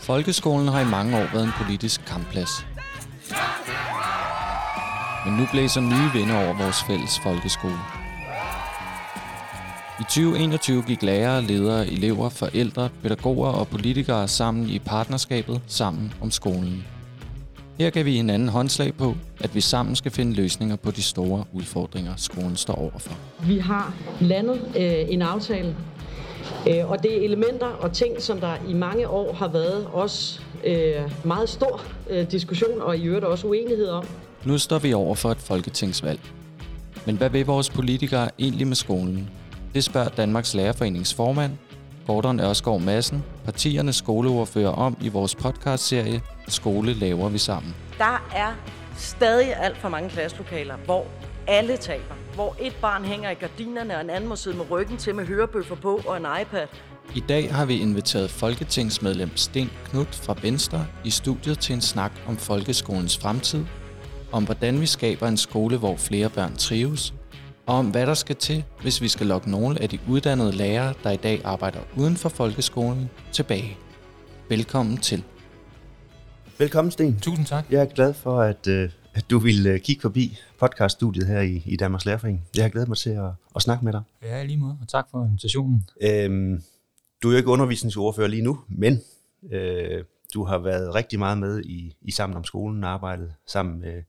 Folkeskolen har i mange år været en politisk kampplads. Men nu blæser nye vinder over vores fælles folkeskole. I 2021 gik lærere, ledere, elever, forældre, pædagoger og politikere sammen i partnerskabet Sammen om skolen. Her gav vi hinanden håndslag på, at vi sammen skal finde løsninger på de store udfordringer, skolen står overfor. Vi har landet øh, en aftale, øh, og det er elementer og ting, som der i mange år har været også øh, meget stor øh, diskussion og i øvrigt også uenighed om. Nu står vi over for et folketingsvalg. Men hvad vil vores politikere egentlig med skolen? Det spørger Danmarks Lærerforenings formand, Gordon Ørskov Madsen, partiernes skoleordfører om i vores podcastserie Skole laver vi sammen. Der er stadig alt for mange klasselokaler, hvor alle taler. Hvor et barn hænger i gardinerne, og en anden må sidde med ryggen til med hørebøffer på og en iPad. I dag har vi inviteret folketingsmedlem Sten Knut fra Venstre i studiet til en snak om folkeskolens fremtid, om hvordan vi skaber en skole, hvor flere børn trives, og om hvad der skal til, hvis vi skal lokke nogle af de uddannede lærere, der i dag arbejder uden for folkeskolen, tilbage. Velkommen til. Velkommen, Sten. Tusind tak. Jeg er glad for, at, øh, at du vil øh, kigge forbi podcaststudiet her i, i Danmarks Lærerforening. Jeg har glædet mig til at, at snakke med dig. Ja, lige måde, og tak for invitationen. Øhm, du er jo ikke undervisningsordfører lige nu, men øh, du har været rigtig meget med i, i Sammen om skolen og arbejdet sammen med,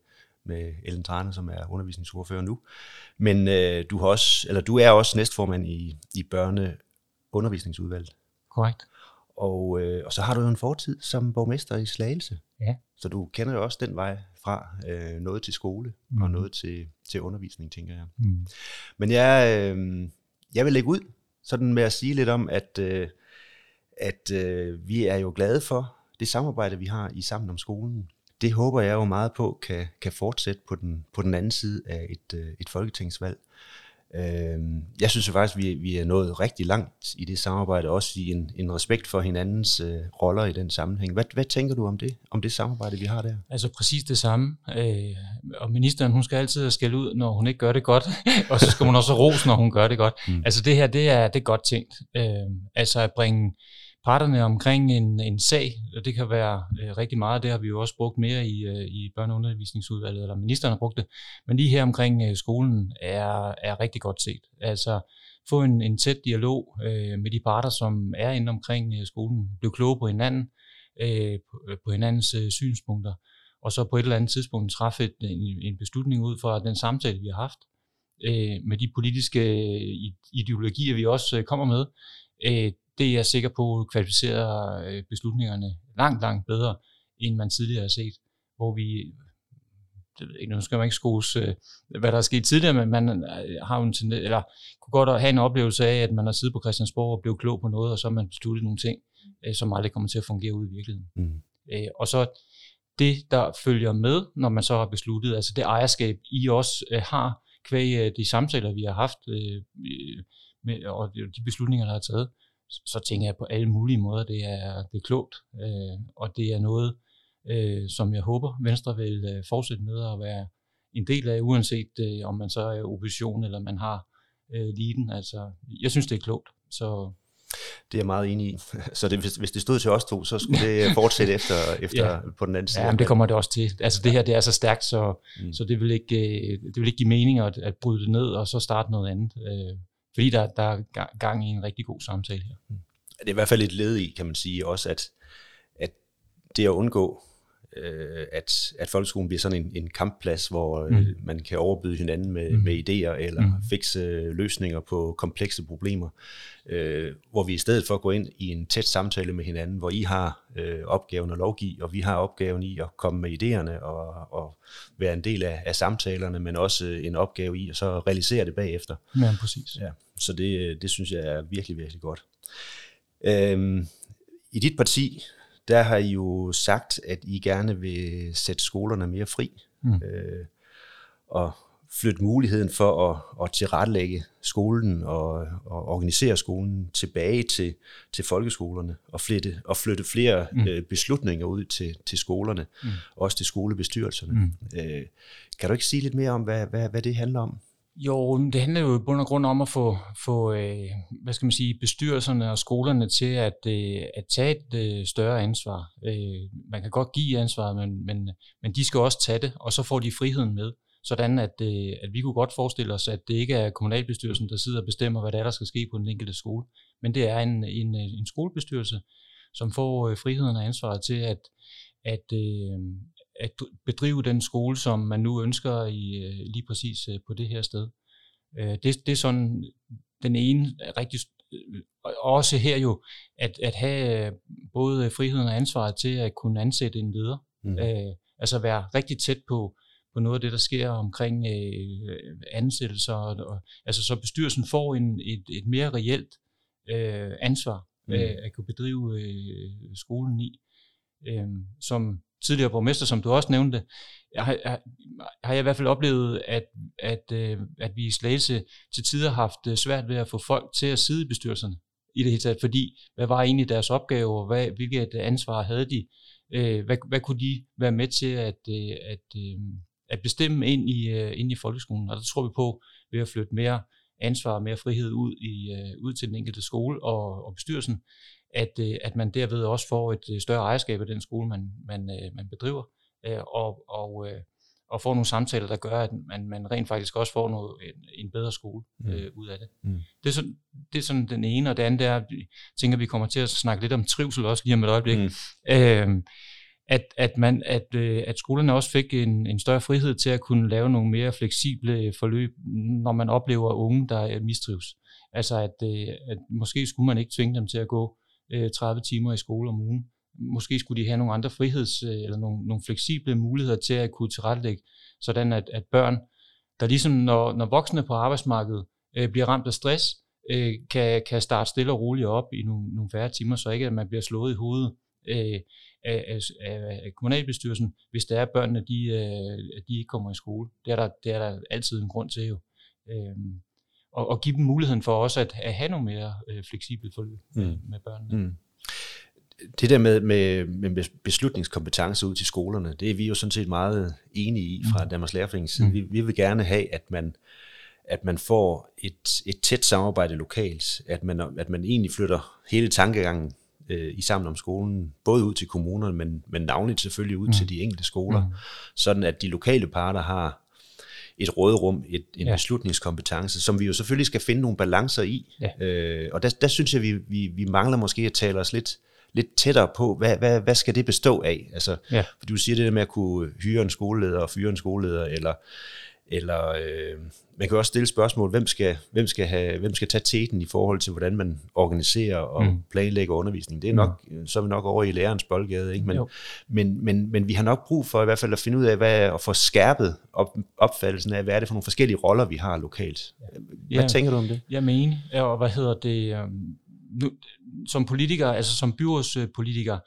med Ellen Trane, som er undervisningsordfører nu. Men øh, du, har også, eller du er også næstformand i, i børneundervisningsudvalget. Korrekt. Og, øh, og så har du jo en fortid som borgmester i Slagelse. Ja. Så du kender jo også den vej fra øh, noget til skole mm. Og noget til, til undervisning, tænker jeg. Mm. Men jeg, øh, jeg vil lægge ud sådan med at sige lidt om, at, øh, at øh, vi er jo glade for det samarbejde, vi har i Sammen om skolen. Det håber jeg jo meget på kan, kan fortsætte på den, på den anden side af et, øh, et folketingsvalg. Øh, jeg synes faktisk, vi, vi er nået rigtig langt i det samarbejde, også i en, en respekt for hinandens øh, roller i den sammenhæng. Hvad, hvad tænker du om det, om det samarbejde, vi har der? Altså præcis det samme. Øh, og ministeren, hun skal altid skælde ud, når hun ikke gør det godt, og så skal hun også rose, når hun gør det godt. Mm. Altså det her, det er, det er godt tænkt. Øh, altså at bringe parterne omkring en, en sag, og det kan være øh, rigtig meget, det har vi jo også brugt mere i, øh, i børneundervisningsudvalget, eller ministeren har brugt det, men lige her omkring øh, skolen er, er rigtig godt set. Altså få en, en tæt dialog øh, med de parter, som er inde omkring øh, skolen, blive kloge på hinanden, øh, på, øh, på hinandens øh, synspunkter, og så på et eller andet tidspunkt træffe et, en, en beslutning ud fra den samtale, vi har haft, øh, med de politiske øh, ideologier, vi også øh, kommer med. Øh, det er jeg sikker på kvalificerer øh, beslutningerne langt, langt bedre, end man tidligere har set, hvor vi det ved ikke, nu skal man ikke skose, øh, hvad der er sket tidligere, men man øh, har jo en tendens, eller kunne godt have en oplevelse af, at man har siddet på Christiansborg og blevet klog på noget, og så har man besluttet nogle ting, som aldrig kommer til at fungere ud i virkeligheden. Mm. Og så det, der følger med, når man så har besluttet, altså det ejerskab, I også har, kvæg de samtaler, vi har haft, med, og de beslutninger, der er taget, så, tænker jeg på alle mulige måder, det er, det er klogt, øh, og det er noget, øh, som jeg håber, Venstre vil øh, fortsætte med at være en del af, uanset øh, om man så er opposition, eller man har øh, leaden. Altså, jeg synes, det er klogt, så Det er jeg meget enig i. Så det, hvis, hvis det stod til os to, så skulle det fortsætte efter, efter Ja. på den anden side. Ja, men det kommer det også til. Altså det her, det er så stærkt, så, Mm. så det, vil ikke, øh, det vil ikke give mening at, at bryde det ned og så starte noget andet. Fordi der, der er gang i en rigtig god samtale her. Mm. Det er i hvert fald et led i, kan man sige, også at, at det at undgå, øh, at, at folkeskolen bliver sådan en, en kampplads, hvor mm. Mm. man kan overbyde hinanden med, mm. Med idéer eller mm. Fikse løsninger på komplekse problemer, øh, hvor vi i stedet for går ind i en tæt samtale med hinanden, hvor I har øh, opgaven at lovgive, og vi har opgaven i at komme med idéerne og, og være en del af, af samtalerne, men også øh, en opgave i at så realisere det bagefter. Ja, præcis. Ja, så det, det synes jeg er virkelig, virkelig godt. Øhm, I dit parti, der har I jo sagt, at I gerne vil sætte skolerne mere fri, Mm. øh, og flytte muligheden for at, at tilrettelægge skolen og, og organisere skolen tilbage til, til folkeskolerne, og flytte, og flytte flere mm. Øh, beslutninger ud til, til skolerne. Mm. også til skolebestyrelserne. Mm. Øh, kan du ikke sige lidt mere om, hvad, hvad, hvad det handler om? Jo, det handler jo i bund og grund om at få, få øh, hvad skal man sige, bestyrelserne og skolerne til at, øh, at tage et øh, større ansvar. Øh, man kan godt give ansvaret, men, men, men de skal også tage det, og så får de friheden med. Sådan at, øh, at vi kunne godt forestille os, at det ikke er kommunalbestyrelsen, der sidder og bestemmer, hvad der, er, der skal ske på den enkelte skole, men det er en, en, øh, en skolebestyrelse, som får øh, friheden og ansvaret til at, at, øh, at bedrive den skole, som man nu ønsker i øh, lige præcis øh, på det her sted. Øh, det, det er sådan den ene rigtig også her jo, at, at have både friheden og ansvaret til at kunne ansætte en leder. Mm. Øh, altså være rigtig tæt på, på noget af det, der sker omkring øh, ansættelser. Og, og, altså så bestyrelsen får en, et, et mere reelt øh, ansvar mm. øh, at kunne bedrive øh, skolen i. Øh, som tidligere borgmester, som du også nævnte, jeg har, jeg, har jeg i hvert fald oplevet, at, at, øh, at vi i Slagelse til tider har haft øh, svært ved at få folk til at sidde i bestyrelserne i det hele taget, fordi hvad var egentlig deres opgave, og hvad, hvilket øh, ansvar havde de, hvad, hvad kunne de være med til at, at, at bestemme ind i, ind i folkeskolen, og der tror vi på, ved at flytte mere ansvar og mere frihed ud, i, ud til den enkelte skole og, og bestyrelsen, at, øh, at man derved også får et øh, større ejerskab af den skole, man, man, øh, man bedriver, og, og, og får nogle samtaler, der gør, at man, man rent faktisk også får noget, en, en bedre skole mm. øh, ud af det. Mm. Det, er sådan, det er sådan den ene, og det andet er, at jeg tænker, at vi kommer til at snakke lidt om trivsel også lige om et øjeblik. Mm. Øh, at, at, man, at, at skolerne også fik en, en større frihed til at kunne lave nogle mere fleksible forløb, når man oplever unge, der mistrives. Altså at, at måske skulle man ikke tvinge dem til at gå Øh, 30 timer i skole om ugen. Måske skulle de have nogle andre friheds- øh, eller nogle, nogle fleksible muligheder til at kunne tilrettelægge, sådan at, at børn, der ligesom når, når voksne på arbejdsmarkedet øh, bliver ramt af stress, øh, kan, kan starte stille og roligt op i nogle, nogle færre timer, så ikke at man bliver slået i hovedet øh, af, af, af kommunalbestyrelsen, hvis det er, børnene de, øh, de ikke kommer i skole. Det er, der, det er der altid en grund til jo. Øh, og, og give dem muligheden for også at, at have nogle mere øh, fleksible forløb mm. med, med børnene. Mm. Det der med, med, med beslutningskompetence ud til skolerne, det er vi jo sådan set meget enige i fra mm. Danmarks Lærerforenings side. Mm. Vi, vi vil gerne have, at man, at man får et, et tæt samarbejde lokalt, at man, at man egentlig flytter hele tankegangen øh, i sammen om skolen, både ud til kommunerne, men, men navnligt selvfølgelig ud mm. til de enkelte skoler, mm. sådan at de lokale parter har et råderum, et, en ja. beslutningskompetence, som vi jo selvfølgelig skal finde nogle balancer i. Ja. Øh, og der, der synes jeg, vi, vi, vi mangler måske at tale os lidt, lidt tættere på, hvad, hvad, hvad skal det bestå af? Altså, ja. For du siger det der med at kunne hyre en skoleleder og fyre en skoleleder, eller eller øh, man kan også stille spørgsmål, hvem skal, hvem, skal have, hvem skal tage teten i forhold til, hvordan man organiserer og mm. planlægger undervisning. Det er nok, mm. så er vi nok over i lærerens boldgade. Ikke? Men, men, men, men vi har nok brug for i hvert fald at finde ud af, hvad, at få skærpet op, opfattelsen af, hvad er det for nogle forskellige roller, vi har lokalt. Hvad ja, tænker du om det? Jeg mener, og hvad hedder det, øhm, nu, som politiker, altså som byrådspolitiker, øh,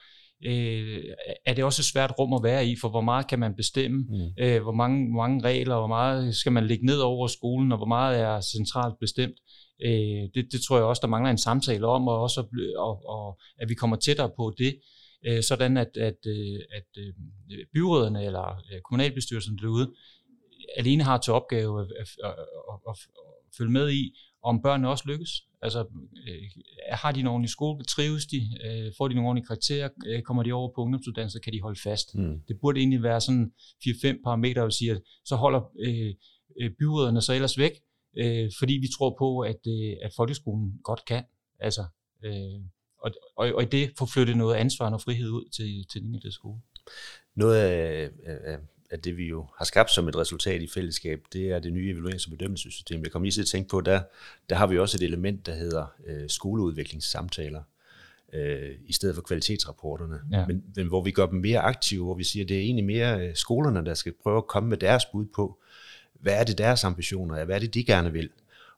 er det også et svært rum at være i, for hvor meget kan man bestemme, mm. øh, hvor, mange, hvor mange regler, hvor meget skal man lægge ned over skolen, og hvor meget er centralt bestemt. Øh, det, det tror jeg også, der mangler en samtale om, og også og, og, at vi kommer tættere på det, øh, sådan at, at, øh, at, at øh, byrådene eller kommunalbestyrelsen derude alene har til opgave at, at, at, at, at følge med i, om børnene også lykkes. Altså, øh, har de en ordentlig skole, trives de, øh, får de nogle ordentlige karakterer, øh, kommer de over på ungdomsuddannelse, kan de holde fast. Mm. Det burde egentlig være sådan 4-5 parametre, og sige, at så holder øh, øh, byråderne sig ellers væk, øh, fordi vi tror på, at, øh, at folkeskolen godt kan. Altså, øh, og, og, og i det få flyttet noget ansvar og frihed ud til, til den enkelte skole. Noget af, af, at det vi jo har skabt som et resultat i fællesskab, det er det nye evaluerings- og bedømmelsessystem. Jeg kommer lige til at tænke på, der, der har vi også et element, der hedder øh, skoleudviklingssamtaler, øh, i stedet for kvalitetsrapporterne. Ja. Men, men hvor vi gør dem mere aktive, hvor vi siger, at det er egentlig mere øh, skolerne, der skal prøve at komme med deres bud på, hvad er det deres ambitioner er, hvad er det de gerne vil.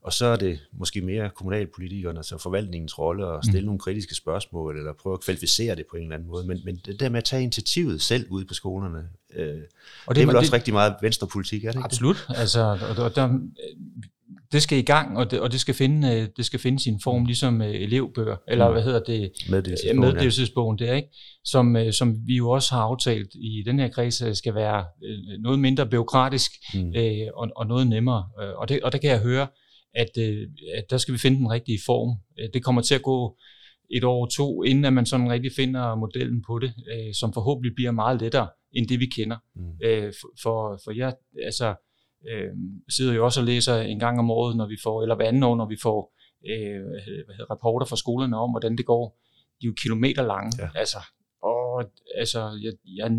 Og så er det måske mere kommunalpolitikerne, altså forvaltningens rolle, at stille mm. nogle kritiske spørgsmål, eller prøve at kvalificere det på en eller anden måde. Men, men det der med at tage initiativet selv ude på skolerne, øh, og det, det er vel det, også rigtig meget venstrepolitik, er det ikke Absolut. Altså, og, og der, det skal i gang, og det, og det skal finde øh, det skal finde sin form, ligesom øh, elevbøger, eller mm. hvad hedder det? Meddelelsesbogen, meddelelsesbogen ja. det, ikke? Som, øh, som vi jo også har aftalt i den her kreds, skal være noget mindre byråkratisk mm. øh, og, og noget nemmere. Og, det, og der kan jeg høre, at, at der skal vi finde den rigtige form. Det kommer til at gå et år to, inden at man sådan rigtig finder modellen på det, øh, som forhåbentlig bliver meget lettere end det, vi kender. Mm. Øh, for, for jeg altså, øh, sidder jo også og læser en gang om året, når vi får, eller hver anden år, når vi får øh, hvad hedder, rapporter fra skolerne om, hvordan det går. De er jo kilometer lange. Ja. Altså, og, altså, jeg, jeg,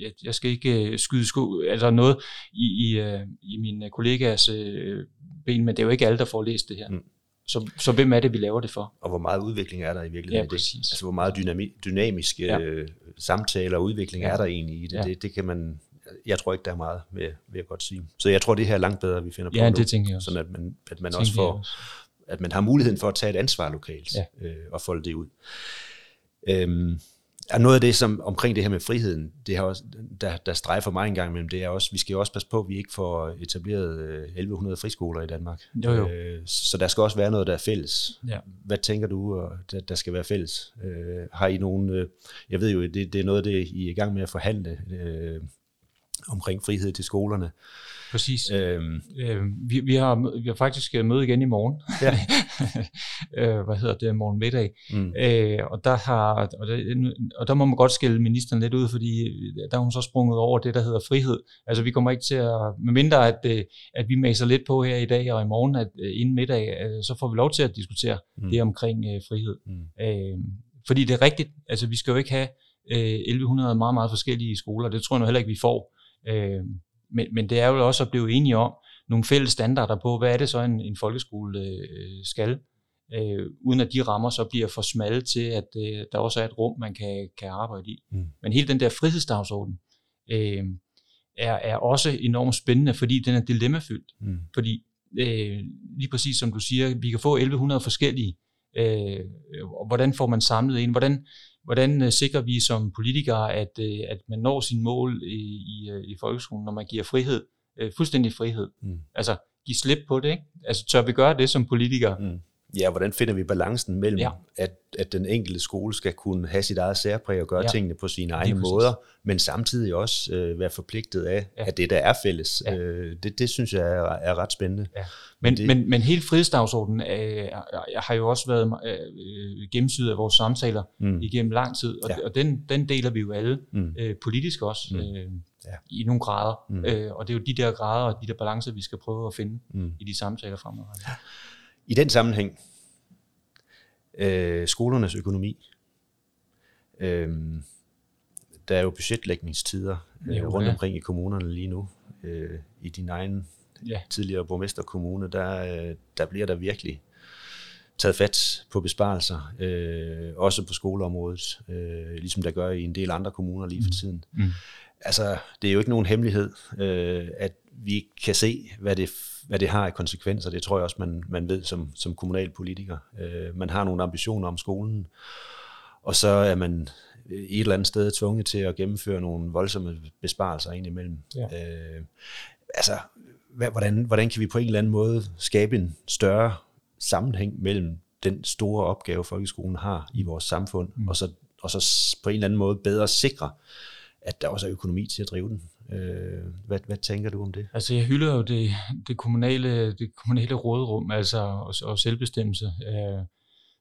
jeg, jeg skal ikke øh, skyde sko, altså noget i, i, øh, i mine kollegaers øh, ben, men det er jo ikke alle, der får læst det her. Mm. Så, så hvem er det, vi laver det for? Og hvor meget udvikling er der i virkeligheden ja, i det? Altså hvor meget dynami- dynamiske ja. øh, samtaler og udvikling ja. er der egentlig i det? Ja. det? Det kan man, jeg tror ikke, der er meget, vil, vil jeg godt sige. Så jeg tror, det her er langt bedre, vi finder på ja, nu. det tænker jeg også. Sådan at man, at man også får, også. at man har muligheden for at tage et ansvar lokalt ja. øh, og folde det ud. Øhm, er noget af det, som omkring det her med friheden, det har også, der, der strejfer mig en gang imellem, det er også, vi skal jo også passe på, at vi ikke får etableret 1100 friskoler i Danmark. Jo, jo. Øh, så der skal også være noget, der er fælles. Ja. Hvad tænker du, der, der skal være fælles? Øh, har I nogen, jeg ved jo, det, det er noget af det, I er i gang med at forhandle omkring frihed til skolerne. Præcis. Øhm. Øh, vi, vi, har, vi har faktisk øh, møde igen i morgen. Ja. øh, hvad hedder det? Morgen middag. Mm. Øh, og, der har, og, der, og der må man godt skille ministeren lidt ud, fordi der har hun så sprunget over det, der hedder frihed. Altså vi kommer ikke til at, medmindre at, øh, at vi maser lidt på her i dag og i morgen, at øh, inden middag, så får vi lov til at diskutere mm. det omkring øh, frihed. Mm. Øh, fordi det er rigtigt, altså vi skal jo ikke have øh, 1100 meget, meget forskellige skoler. Det tror jeg nu heller ikke, vi får. Øh, men, men det er jo også at blive enige om nogle fælles standarder på, hvad er det så en, en folkeskole øh, skal, øh, uden at de rammer så bliver for smalle til, at øh, der også er et rum, man kan, kan arbejde i. Mm. Men hele den der frihedsdagsorden øh, er, er også enormt spændende, fordi den er dilemmafyldt. Mm. Fordi øh, lige præcis som du siger, vi kan få 1100 forskellige. Øh, hvordan får man samlet en? Hvordan, Hvordan øh, sikrer vi som politikere, at, øh, at man når sin mål i, i, øh, i folkeskolen, når man giver frihed, fuldstændig frihed? Mm. Altså, give slip på det, ikke? Altså, tør vi gøre det som politikere? Mm. Ja, hvordan finder vi balancen mellem, ja. at, at den enkelte skole skal kunne have sit eget særpræg og gøre ja. tingene på sine egne måder, men samtidig også øh, være forpligtet af, ja. at det der er fælles. Ja. Øh, det, det synes jeg er, er ret spændende. Ja. Men, det, men, men hele frihedsdagsordenen øh, har jo også været øh, gennemsyret af vores samtaler mm. igennem lang tid, og, ja. og den, den deler vi jo alle mm. øh, politisk også. Mm. Øh, ja. i nogle grader. Mm. Øh, og det er jo de der grader og de der balancer, vi skal prøve at finde mm. i de samtaler fremadrettet. Ja. I den sammenhæng, øh, skolernes økonomi, øh, der er jo budgetlægningstider øh, rundt omkring i kommunerne lige nu. Øh, I din egen ja. tidligere borgmesterkommune, der, øh, der bliver der virkelig taget fat på besparelser, øh, også på skoleområdet, øh, ligesom der gør i en del andre kommuner lige for mm. tiden. Mm. Altså, det er jo ikke nogen hemmelighed, øh, at vi kan se, hvad det, hvad det har af konsekvenser. Det tror jeg også, man, man ved som, som kommunalpolitiker. Øh, man har nogle ambitioner om skolen, og så er man et eller andet sted tvunget til at gennemføre nogle voldsomme besparelser indimellem. Ja. Øh, altså, hvordan, hvordan kan vi på en eller anden måde skabe en større sammenhæng mellem den store opgave, folkeskolen har i vores samfund, mm. og, så, og så på en eller anden måde bedre sikre, at der også er økonomi til at drive den. Øh, hvad, hvad tænker du om det? Altså jeg hylder jo det, det, kommunale, det kommunale rådrum altså, og, og selvbestemmelse. Øh,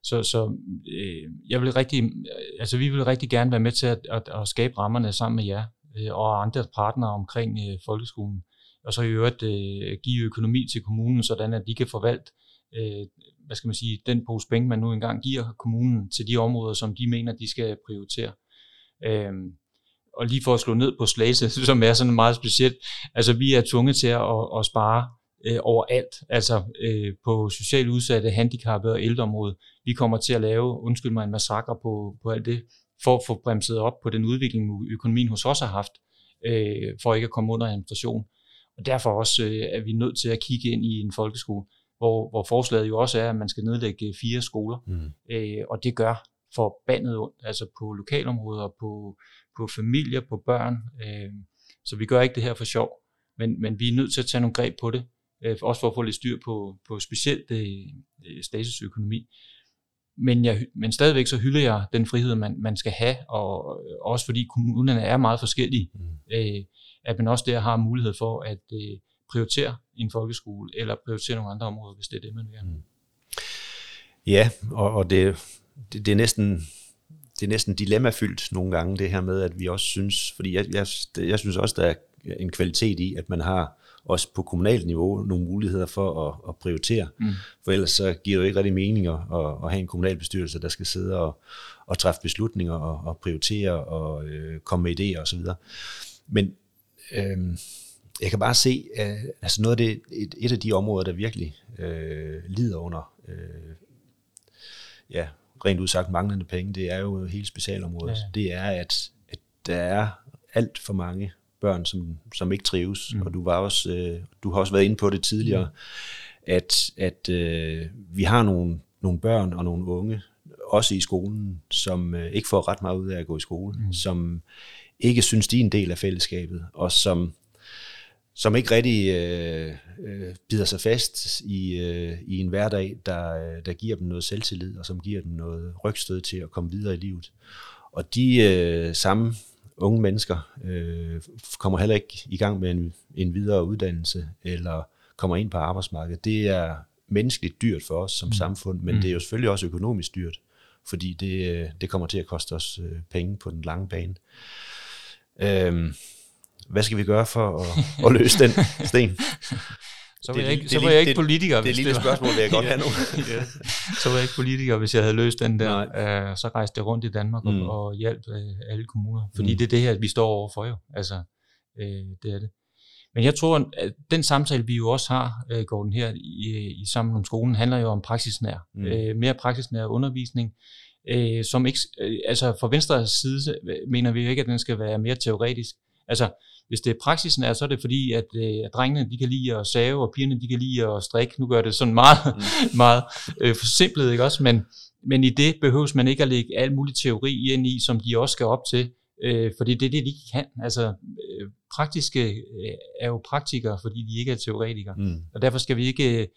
så, så øh, jeg vil rigtig, altså vi vil rigtig gerne være med til at, at, at skabe rammerne sammen med jer øh, og andre partnere omkring øh, folkeskolen. Og så i øvrigt øh, give økonomi til kommunen, sådan at de kan forvalte øh, hvad skal man sige, den pose penge, man nu engang giver kommunen til de områder, som de mener, de skal prioritere. Øh, og lige for at slå ned på Slagelse, som er sådan meget specielt, altså vi er tvunget til at, at, spare øh, overalt, altså øh, på socialt udsatte, handicappede og ældreområdet. Vi kommer til at lave, undskyld mig, en massakre på, på alt det, for at få bremset op på den udvikling, økonomien hos os har haft, øh, for ikke at komme under administration. Og derfor også øh, er vi nødt til at kigge ind i en folkeskole, hvor, hvor forslaget jo også er, at man skal nedlægge fire skoler, mm. øh, og det gør forbandet ondt, altså på lokalområder, på, på familier, på børn. Øh, så vi gør ikke det her for sjov, men, men vi er nødt til at tage nogle greb på det, øh, også for at få lidt styr på, på specielt øh, statusøkonomi. Men, jeg, men stadigvæk så hylder jeg den frihed, man, man skal have, og også fordi kommunerne er meget forskellige, mm. øh, at man også der har mulighed for at øh, prioritere en folkeskole, eller prioritere nogle andre områder, hvis det er det, man vil. Mm. Ja, og, og det, det, det er næsten det er næsten dilemmafyldt nogle gange, det her med, at vi også synes, fordi jeg, jeg, jeg synes også, der er en kvalitet i, at man har også på kommunalt niveau nogle muligheder for at, at prioritere. Mm. For ellers så giver det jo ikke rigtig mening at, at have en kommunalbestyrelse, der skal sidde og, og træffe beslutninger og, og prioritere og øh, komme med idéer osv. Men øh, jeg kan bare se, at altså noget af det, et, et af de områder, der virkelig øh, lider under øh, ja, rent udsagt manglende penge, det er jo hele specialområdet. Ja. Det er, at, at der er alt for mange børn, som, som ikke trives, mm. og du, var også, øh, du har også været inde på det tidligere, mm. at, at øh, vi har nogle, nogle børn og nogle unge, også i skolen, som øh, ikke får ret meget ud af at gå i skole, mm. som ikke synes, de er en del af fællesskabet, og som som ikke rigtig øh, øh, bider sig fast i, øh, i en hverdag, der, der giver dem noget selvtillid, og som giver dem noget rygstød til at komme videre i livet. Og de øh, samme unge mennesker øh, kommer heller ikke i gang med en, en videre uddannelse, eller kommer ind på arbejdsmarkedet. Det er menneskeligt dyrt for os som mm. samfund, men mm. det er jo selvfølgelig også økonomisk dyrt, fordi det, øh, det kommer til at koste os øh, penge på den lange bane. Øh, hvad skal vi gøre for at, at løse den sten? Så var, det, jeg ikke, så var jeg ikke politiker. Det, det er et lille spørgsmål, vil jeg godt have nu. ja. Så var jeg ikke politiker, hvis jeg havde løst den der. Uh, så rejste jeg rundt i Danmark mm. og, og hjalp uh, alle kommuner. Fordi mm. det er det her, vi står overfor jo. Altså, uh, det er det. Men jeg tror, at den samtale, vi jo også har, uh, Gordon, her i, i Sammen om skolen, handler jo om praksisnær. Mm. Uh, mere praksisnær undervisning, uh, som ikke, uh, altså fra venstre side mener vi jo ikke, at den skal være mere teoretisk. Altså, hvis det er praksisen er, så er det fordi, at, øh, at drengene de kan lide at save, og pigerne de kan lide at strikke. Nu gør det sådan meget, mm. meget øh, forsimplet, ikke også? Men, men i det behøves man ikke at lægge al mulig teori ind i, som de også skal op til. Øh, fordi det er det, de kan. Altså, øh, praktiske øh, er jo praktikere, fordi de ikke er teoretikere. Mm. Og derfor skal vi ikke, øh,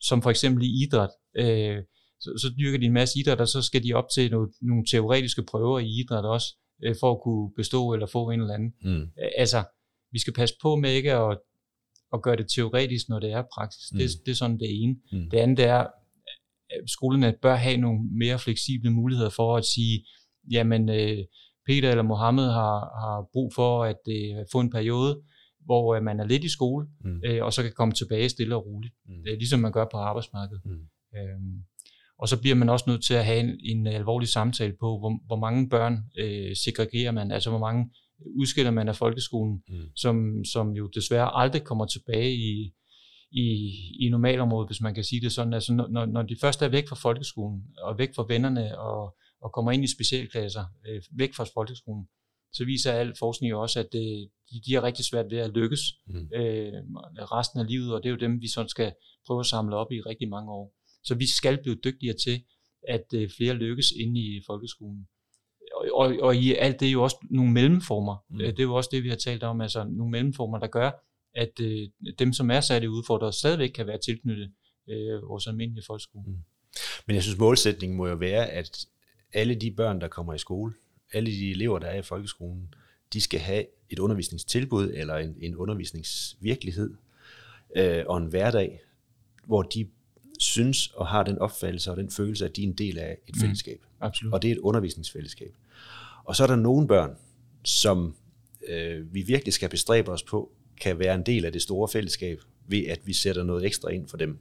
som for eksempel i idræt, øh, så, så dyrker de en masse idræt, og så skal de op til nogle, nogle teoretiske prøver i idræt også øh, for at kunne bestå eller få en eller anden. Mm. Altså, vi skal passe på med ikke at, at gøre det teoretisk, når det er praksis. Mm. Det, det er sådan det ene. Mm. Det andet det er, at skolerne bør have nogle mere fleksible muligheder for at sige, jamen øh, Peter eller Mohammed har, har brug for at øh, få en periode, hvor øh, man er lidt i skole, mm. øh, og så kan komme tilbage stille og roligt. Mm. Det er ligesom man gør på arbejdsmarkedet. Mm. Øhm, og så bliver man også nødt til at have en, en alvorlig samtale på, hvor, hvor mange børn øh, segregerer man, altså hvor mange udskiller man af folkeskolen, mm. som, som jo desværre aldrig kommer tilbage i, i, i normalområdet, hvis man kan sige det sådan. Altså når, når de først er væk fra folkeskolen, og væk fra vennerne, og, og kommer ind i specialklasser, øh, væk fra folkeskolen, så viser al forskning jo også, at det, de, de har rigtig svært ved at lykkes mm. øh, resten af livet, og det er jo dem, vi sådan skal prøve at samle op i rigtig mange år. Så vi skal blive dygtigere til, at øh, flere lykkes inde i folkeskolen. Og, og, og i alt det er jo også nogle mellemformer. Mm. Øh, det er jo også det, vi har talt om, altså nogle mellemformer, der gør, at øh, dem, som er særligt udfordret, stadigvæk kan være tilknyttet øh, vores almindelige folkeskole. Mm. Men jeg synes, målsætningen må jo være, at alle de børn, der kommer i skole, alle de elever, der er i folkeskolen, de skal have et undervisningstilbud eller en, en undervisningsvirkelighed øh, og en hverdag, hvor de synes og har den opfattelse og den følelse, at de er en del af et mm. fællesskab. Absolut. Og det er et undervisningsfællesskab. Og så er der nogle børn, som øh, vi virkelig skal bestræbe os på, kan være en del af det store fællesskab, ved at vi sætter noget ekstra ind for dem.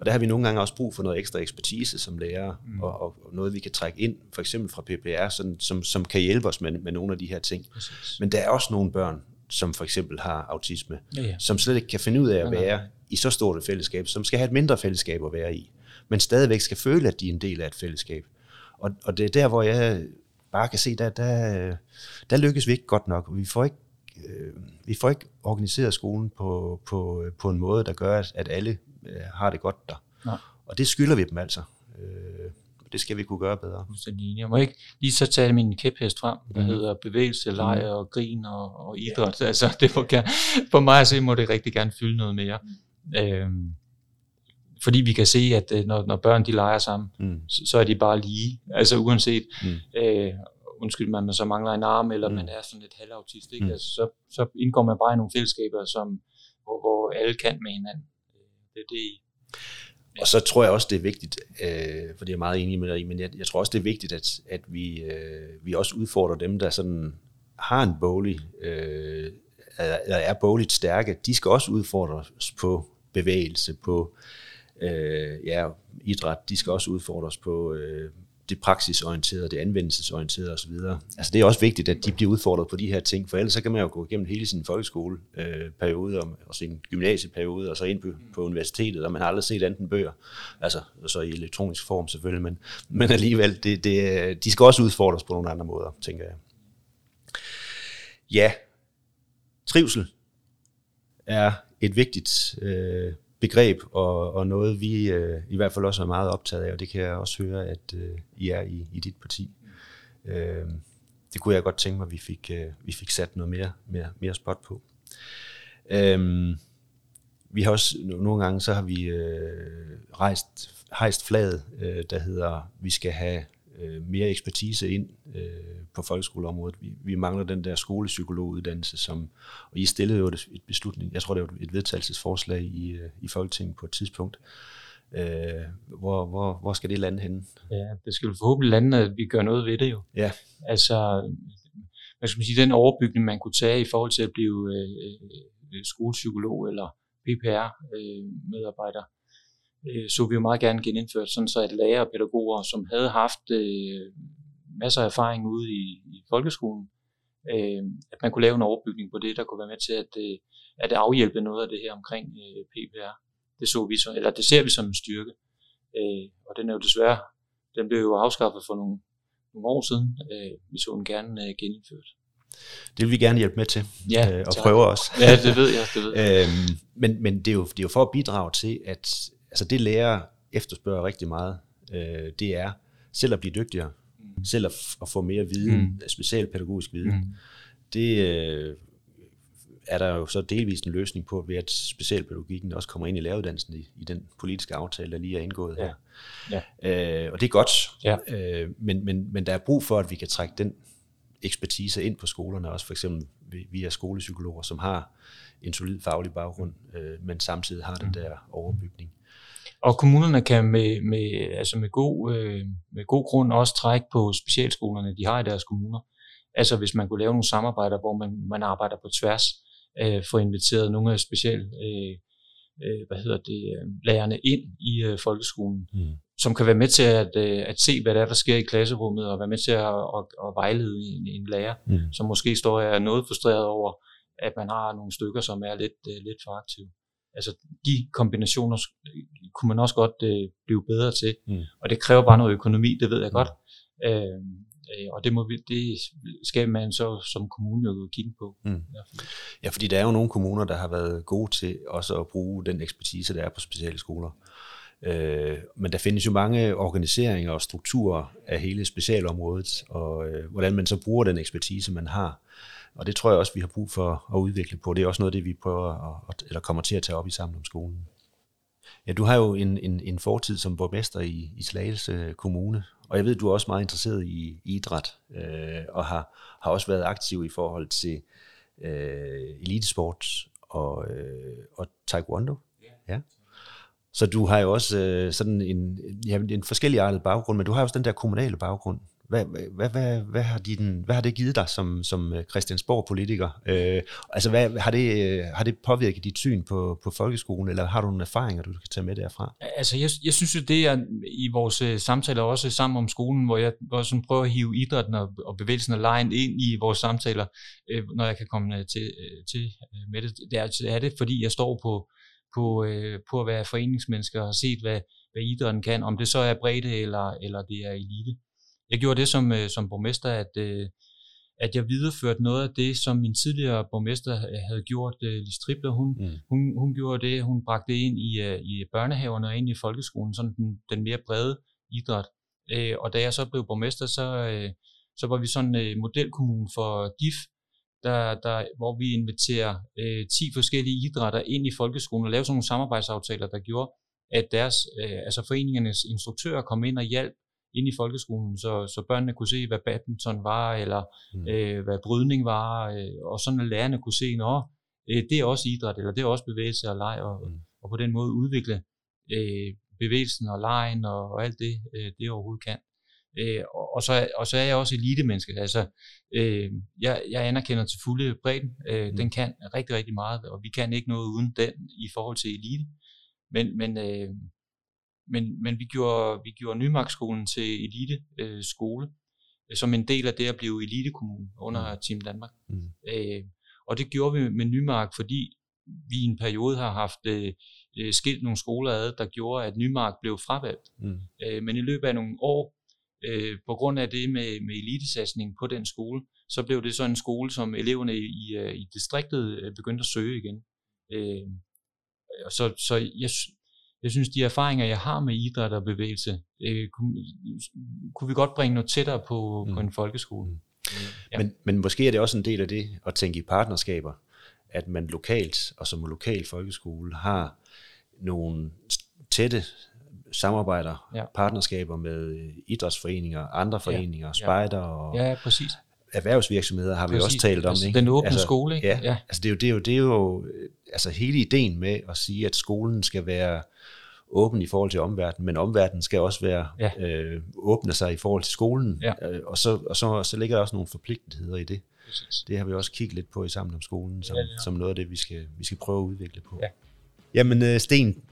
Og der har vi nogle gange også brug for noget ekstra ekspertise som lærer, mm. og, og noget vi kan trække ind, for eksempel fra PPR, sådan, som, som kan hjælpe os med, med nogle af de her ting. Præcis. Men der er også nogle børn, som for eksempel har autisme, ja, ja. som slet ikke kan finde ud af at være i så stort et fællesskab, som skal have et mindre fællesskab at være i, men stadigvæk skal føle, at de er en del af et fællesskab. Og, og det er der, hvor jeg bare kan se, der, der, der lykkes vi ikke godt nok. Vi får ikke, øh, vi får ikke organiseret skolen på, på, på en måde, der gør, at alle øh, har det godt der. Nej. Og det skylder vi dem altså. Øh, det skal vi kunne gøre bedre. Jeg må ikke lige så tage min kæphest frem, der mm. hedder bevægelse, leje og grin og, og idræt. Altså, det må gerne, for mig at se, må det rigtig gerne fylde noget mere. Øh, fordi vi kan se, at øh, når, når børn de leger sammen, mm. så, så er de bare lige. Altså uanset, mm. øh, undskyld, man så mangler en arm, eller mm. man er sådan lidt halvautist, ikke? Mm. Altså, så, så indgår man bare i nogle fællesskaber, som, hvor, hvor alle kan med hinanden. Det er det, og så tror jeg også, det er vigtigt, øh, for det er jeg meget enig med dig i, men jeg, jeg tror også, det er vigtigt, at, at vi, øh, vi også udfordrer dem, der sådan har en bolig, øh, eller er boligt stærke, de skal også udfordres på bevægelse, på øh, ja, idræt, de skal også udfordres på øh, det praksisorienterede, det anvendelsesorienterede osv. Altså det er også vigtigt, at de bliver udfordret på de her ting, for ellers så kan man jo gå igennem hele sin folkeskoleperiode øh, og sin gymnasieperiode og så ind på, på universitetet, og man har aldrig set enten bøger, altså så i elektronisk form selvfølgelig, men, men alligevel, det, det, de skal også udfordres på nogle andre måder, tænker jeg. Ja, trivsel er et vigtigt øh, begreb, og, og noget vi øh, i hvert fald også er meget optaget af, og det kan jeg også høre, at øh, I er i, i dit parti. Øh, det kunne jeg godt tænke mig, at vi fik, øh, vi fik sat noget mere, mere, mere spot på. Øh, vi har også nogle gange, så har vi øh, rejst, hejst flaget, øh, der hedder, vi skal have øh, mere ekspertise ind øh, på folkeskoleområdet. Vi, vi mangler den der skolepsykologuddannelse, som, og I stillede jo et, et beslutning, jeg tror det var et vedtagelsesforslag i, øh, i Folketinget på et tidspunkt. Øh, hvor, hvor, hvor skal det lande henne? Ja, det skal forhåbentlig lande, at vi gør noget ved det jo. Ja. Altså, hvad skal man sige, den overbygning, man kunne tage i forhold til at blive øh, øh, skolepsykolog eller PPR-medarbejder, øh, øh, så vi jo meget gerne genindført, sådan så at lærere og pædagoger, som havde haft øh, masser af erfaring ude i, i folkeskolen, øh, at man kunne lave en overbygning på det, der kunne være med til at, øh, at afhjælpe noget af det her omkring øh, PPR. Det, så vi så, eller det ser vi som en styrke, øh, og den er jo desværre, den blev jo afskaffet for nogle, nogle år siden. Øh, vi så den gerne øh, genindført. Det vil vi gerne hjælpe med til, ja, øh, og prøve os. Ja, det ved jeg. Det ved jeg. øhm, men men det, er jo, det er jo for at bidrage til, at altså det lærer efterspørger rigtig meget, øh, det er selv at blive dygtigere, mm. selv at, at få mere viden, mm. specialpædagogisk viden. Mm. Det øh, er der jo så delvist en løsning på, ved at specialpædagogikken også kommer ind i læreruddannelsen i, i den politiske aftale, der lige er indgået her. Ja. Ja. Øh, og det er godt, ja. øh, men, men, men der er brug for, at vi kan trække den ekspertise ind på skolerne, også for eksempel via skolepsykologer, som har en solid faglig baggrund, øh, men samtidig har den mm. der overbygning. Og kommunerne kan med, med, altså med, god, øh, med god grund også trække på specialskolerne, de har i deres kommuner. Altså hvis man kunne lave nogle samarbejder, hvor man, man arbejder på tværs, øh, få inviteret nogle af special, øh, øh, hvad hedder det, øh, lærerne ind i øh, folkeskolen, mm. som kan være med til at, øh, at se, hvad der er, der sker i klasserummet, og være med til at, at, at vejlede en, en lærer, mm. som måske står og er noget frustreret over, at man har nogle stykker, som er lidt, øh, lidt for aktive altså de kombinationer kunne man også godt øh, blive bedre til. Mm. Og det kræver bare noget økonomi, det ved jeg mm. godt. Øh, øh, og det, må vi, det skal man så som kommune jo kigge på. Mm. Ja, fordi der er jo nogle kommuner, der har været gode til også at bruge den ekspertise, der er på speciale skoler. Øh, men der findes jo mange organiseringer og strukturer af hele specialområdet, og øh, hvordan man så bruger den ekspertise, man har. Og det tror jeg også, vi har brug for at udvikle på. Det er også noget af det, vi prøver at, eller kommer til at tage op i sammen om skolen. Ja, du har jo en, en, en fortid som borgmester i, i Slagelse Kommune, og jeg ved, du er også meget interesseret i idræt, øh, og har, har også været aktiv i forhold til øh, elitesport og, øh, og taekwondo. Ja. Så du har jo også øh, sådan en, ja, en forskellig artet baggrund, men du har også den der kommunale baggrund. Hvad, hvad, hvad, hvad, har, din, hvad har det givet dig som, som øh, Christiansborg-politiker? Øh, altså, hvad, har, det, øh, har det påvirket dit syn på, på folkeskolen, eller har du nogle erfaringer, du kan tage med derfra? Altså, jeg, jeg synes jo, det er i vores øh, samtaler også sammen om skolen, hvor jeg hvor sådan prøver at hive idrætten og, og bevægelsen og lejen ind i vores samtaler, øh, når jeg kan komme til, til med det. Det er, er det, fordi jeg står på, på, øh, på at være foreningsmenneske og har set, hvad, hvad idrætten kan, om det så er bredde eller, eller det er elite. Jeg gjorde det som, øh, som borgmester, at, øh, at jeg videreførte noget af det, som min tidligere borgmester øh, havde gjort. Lis Tripler, hun, mm. hun, hun gjorde det, hun bragte det ind i, i børnehaverne og ind i folkeskolen, sådan den, den mere brede idræt. Og da jeg så blev borgmester, så, så var vi sådan en modelkommune for DIF, der, der, hvor vi inviterer øh, 10 forskellige idrætter ind i folkeskolen og laver sådan nogle samarbejdsaftaler, der gjorde, at deres, øh, altså foreningernes instruktører kom ind og hjalp ind i folkeskolen, så, så børnene kunne se, hvad badminton var, eller mm. øh, hvad brydning var, øh, og sådan at lærerne kunne se, at øh, det er også idræt, eller det er også bevægelse og leg, og, mm. og på den måde udvikle øh, bevægelsen og lejen og, og alt det, øh, det overhovedet kan. Øh, og, og, så, og så er jeg også elite-menneske. Altså, øh, jeg, jeg anerkender til fulde bredden. Øh, mm. Den kan rigtig, rigtig meget, og vi kan ikke noget uden den i forhold til elite. Men, men, øh, men, men vi gjorde, vi gjorde Nymarkskolen til elite øh, skole, øh, som en del af det at blive elitekommune under mm. Team Danmark. Mm. Øh, og det gjorde vi med Nymark, fordi vi i en periode har haft øh, øh, skilt nogle skoler ad, der gjorde, at Nymark blev fravalgt. Mm. Øh, men i løbet af nogle år, øh, på grund af det med, med elitesatsning på den skole, så blev det så en skole, som eleverne i, i, øh, i distriktet begyndte at søge igen. Øh, så, så jeg, jeg synes, de erfaringer, jeg har med idræt og bevægelse, øh, kunne, kunne vi godt bringe noget tættere på, mm. på en folkeskole. Mm. Ja. Men, men måske er det også en del af det at tænke i partnerskaber, at man lokalt og som lokal folkeskole har nogle tætte samarbejder, ja. partnerskaber med idrætsforeninger, andre foreninger, ja. spejder og ja, præcis. Erhvervsvirksomheder har præcis. vi også talt om. Altså, ikke? Den åbne altså, skole, ikke? Ja, ja. Altså det er jo, det er jo, det er jo altså hele ideen med at sige, at skolen skal være åben i forhold til omverdenen, men omverdenen skal også være ja. øh, åbne sig i forhold til skolen, ja. øh, og, så, og så, så ligger der også nogle forpligtelser i det. Præcis. Det har vi også kigget lidt på i Sammen om skolen, som, ja, ja. som noget af det, vi skal, vi skal prøve at udvikle på. Ja. Jamen øh, Sten,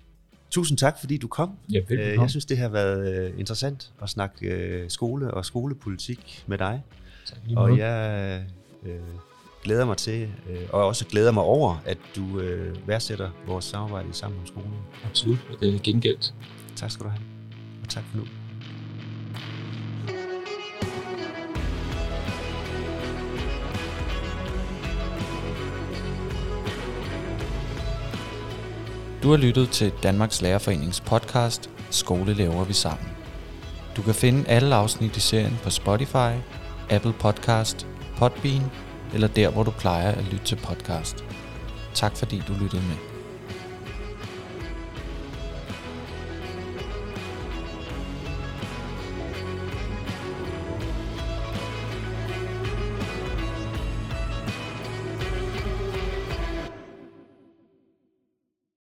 tusind tak, fordi du kom. Ja, øh, jeg synes, det har været interessant at snakke skole og skolepolitik med dig. Tak, og jeg øh, glæder mig til, øh, og også glæder mig over, at du øh, værdsætter vores samarbejde sammen om skolen. Absolut, og det er gengældt. Tak skal du have, og tak for nu. Du har lyttet til Danmarks Lærerforenings podcast Skole laver vi sammen. Du kan finde alle afsnit i serien på Spotify, Apple Podcast, Podbean eller der, hvor du plejer at lytte til podcast. Tak fordi du lyttede med.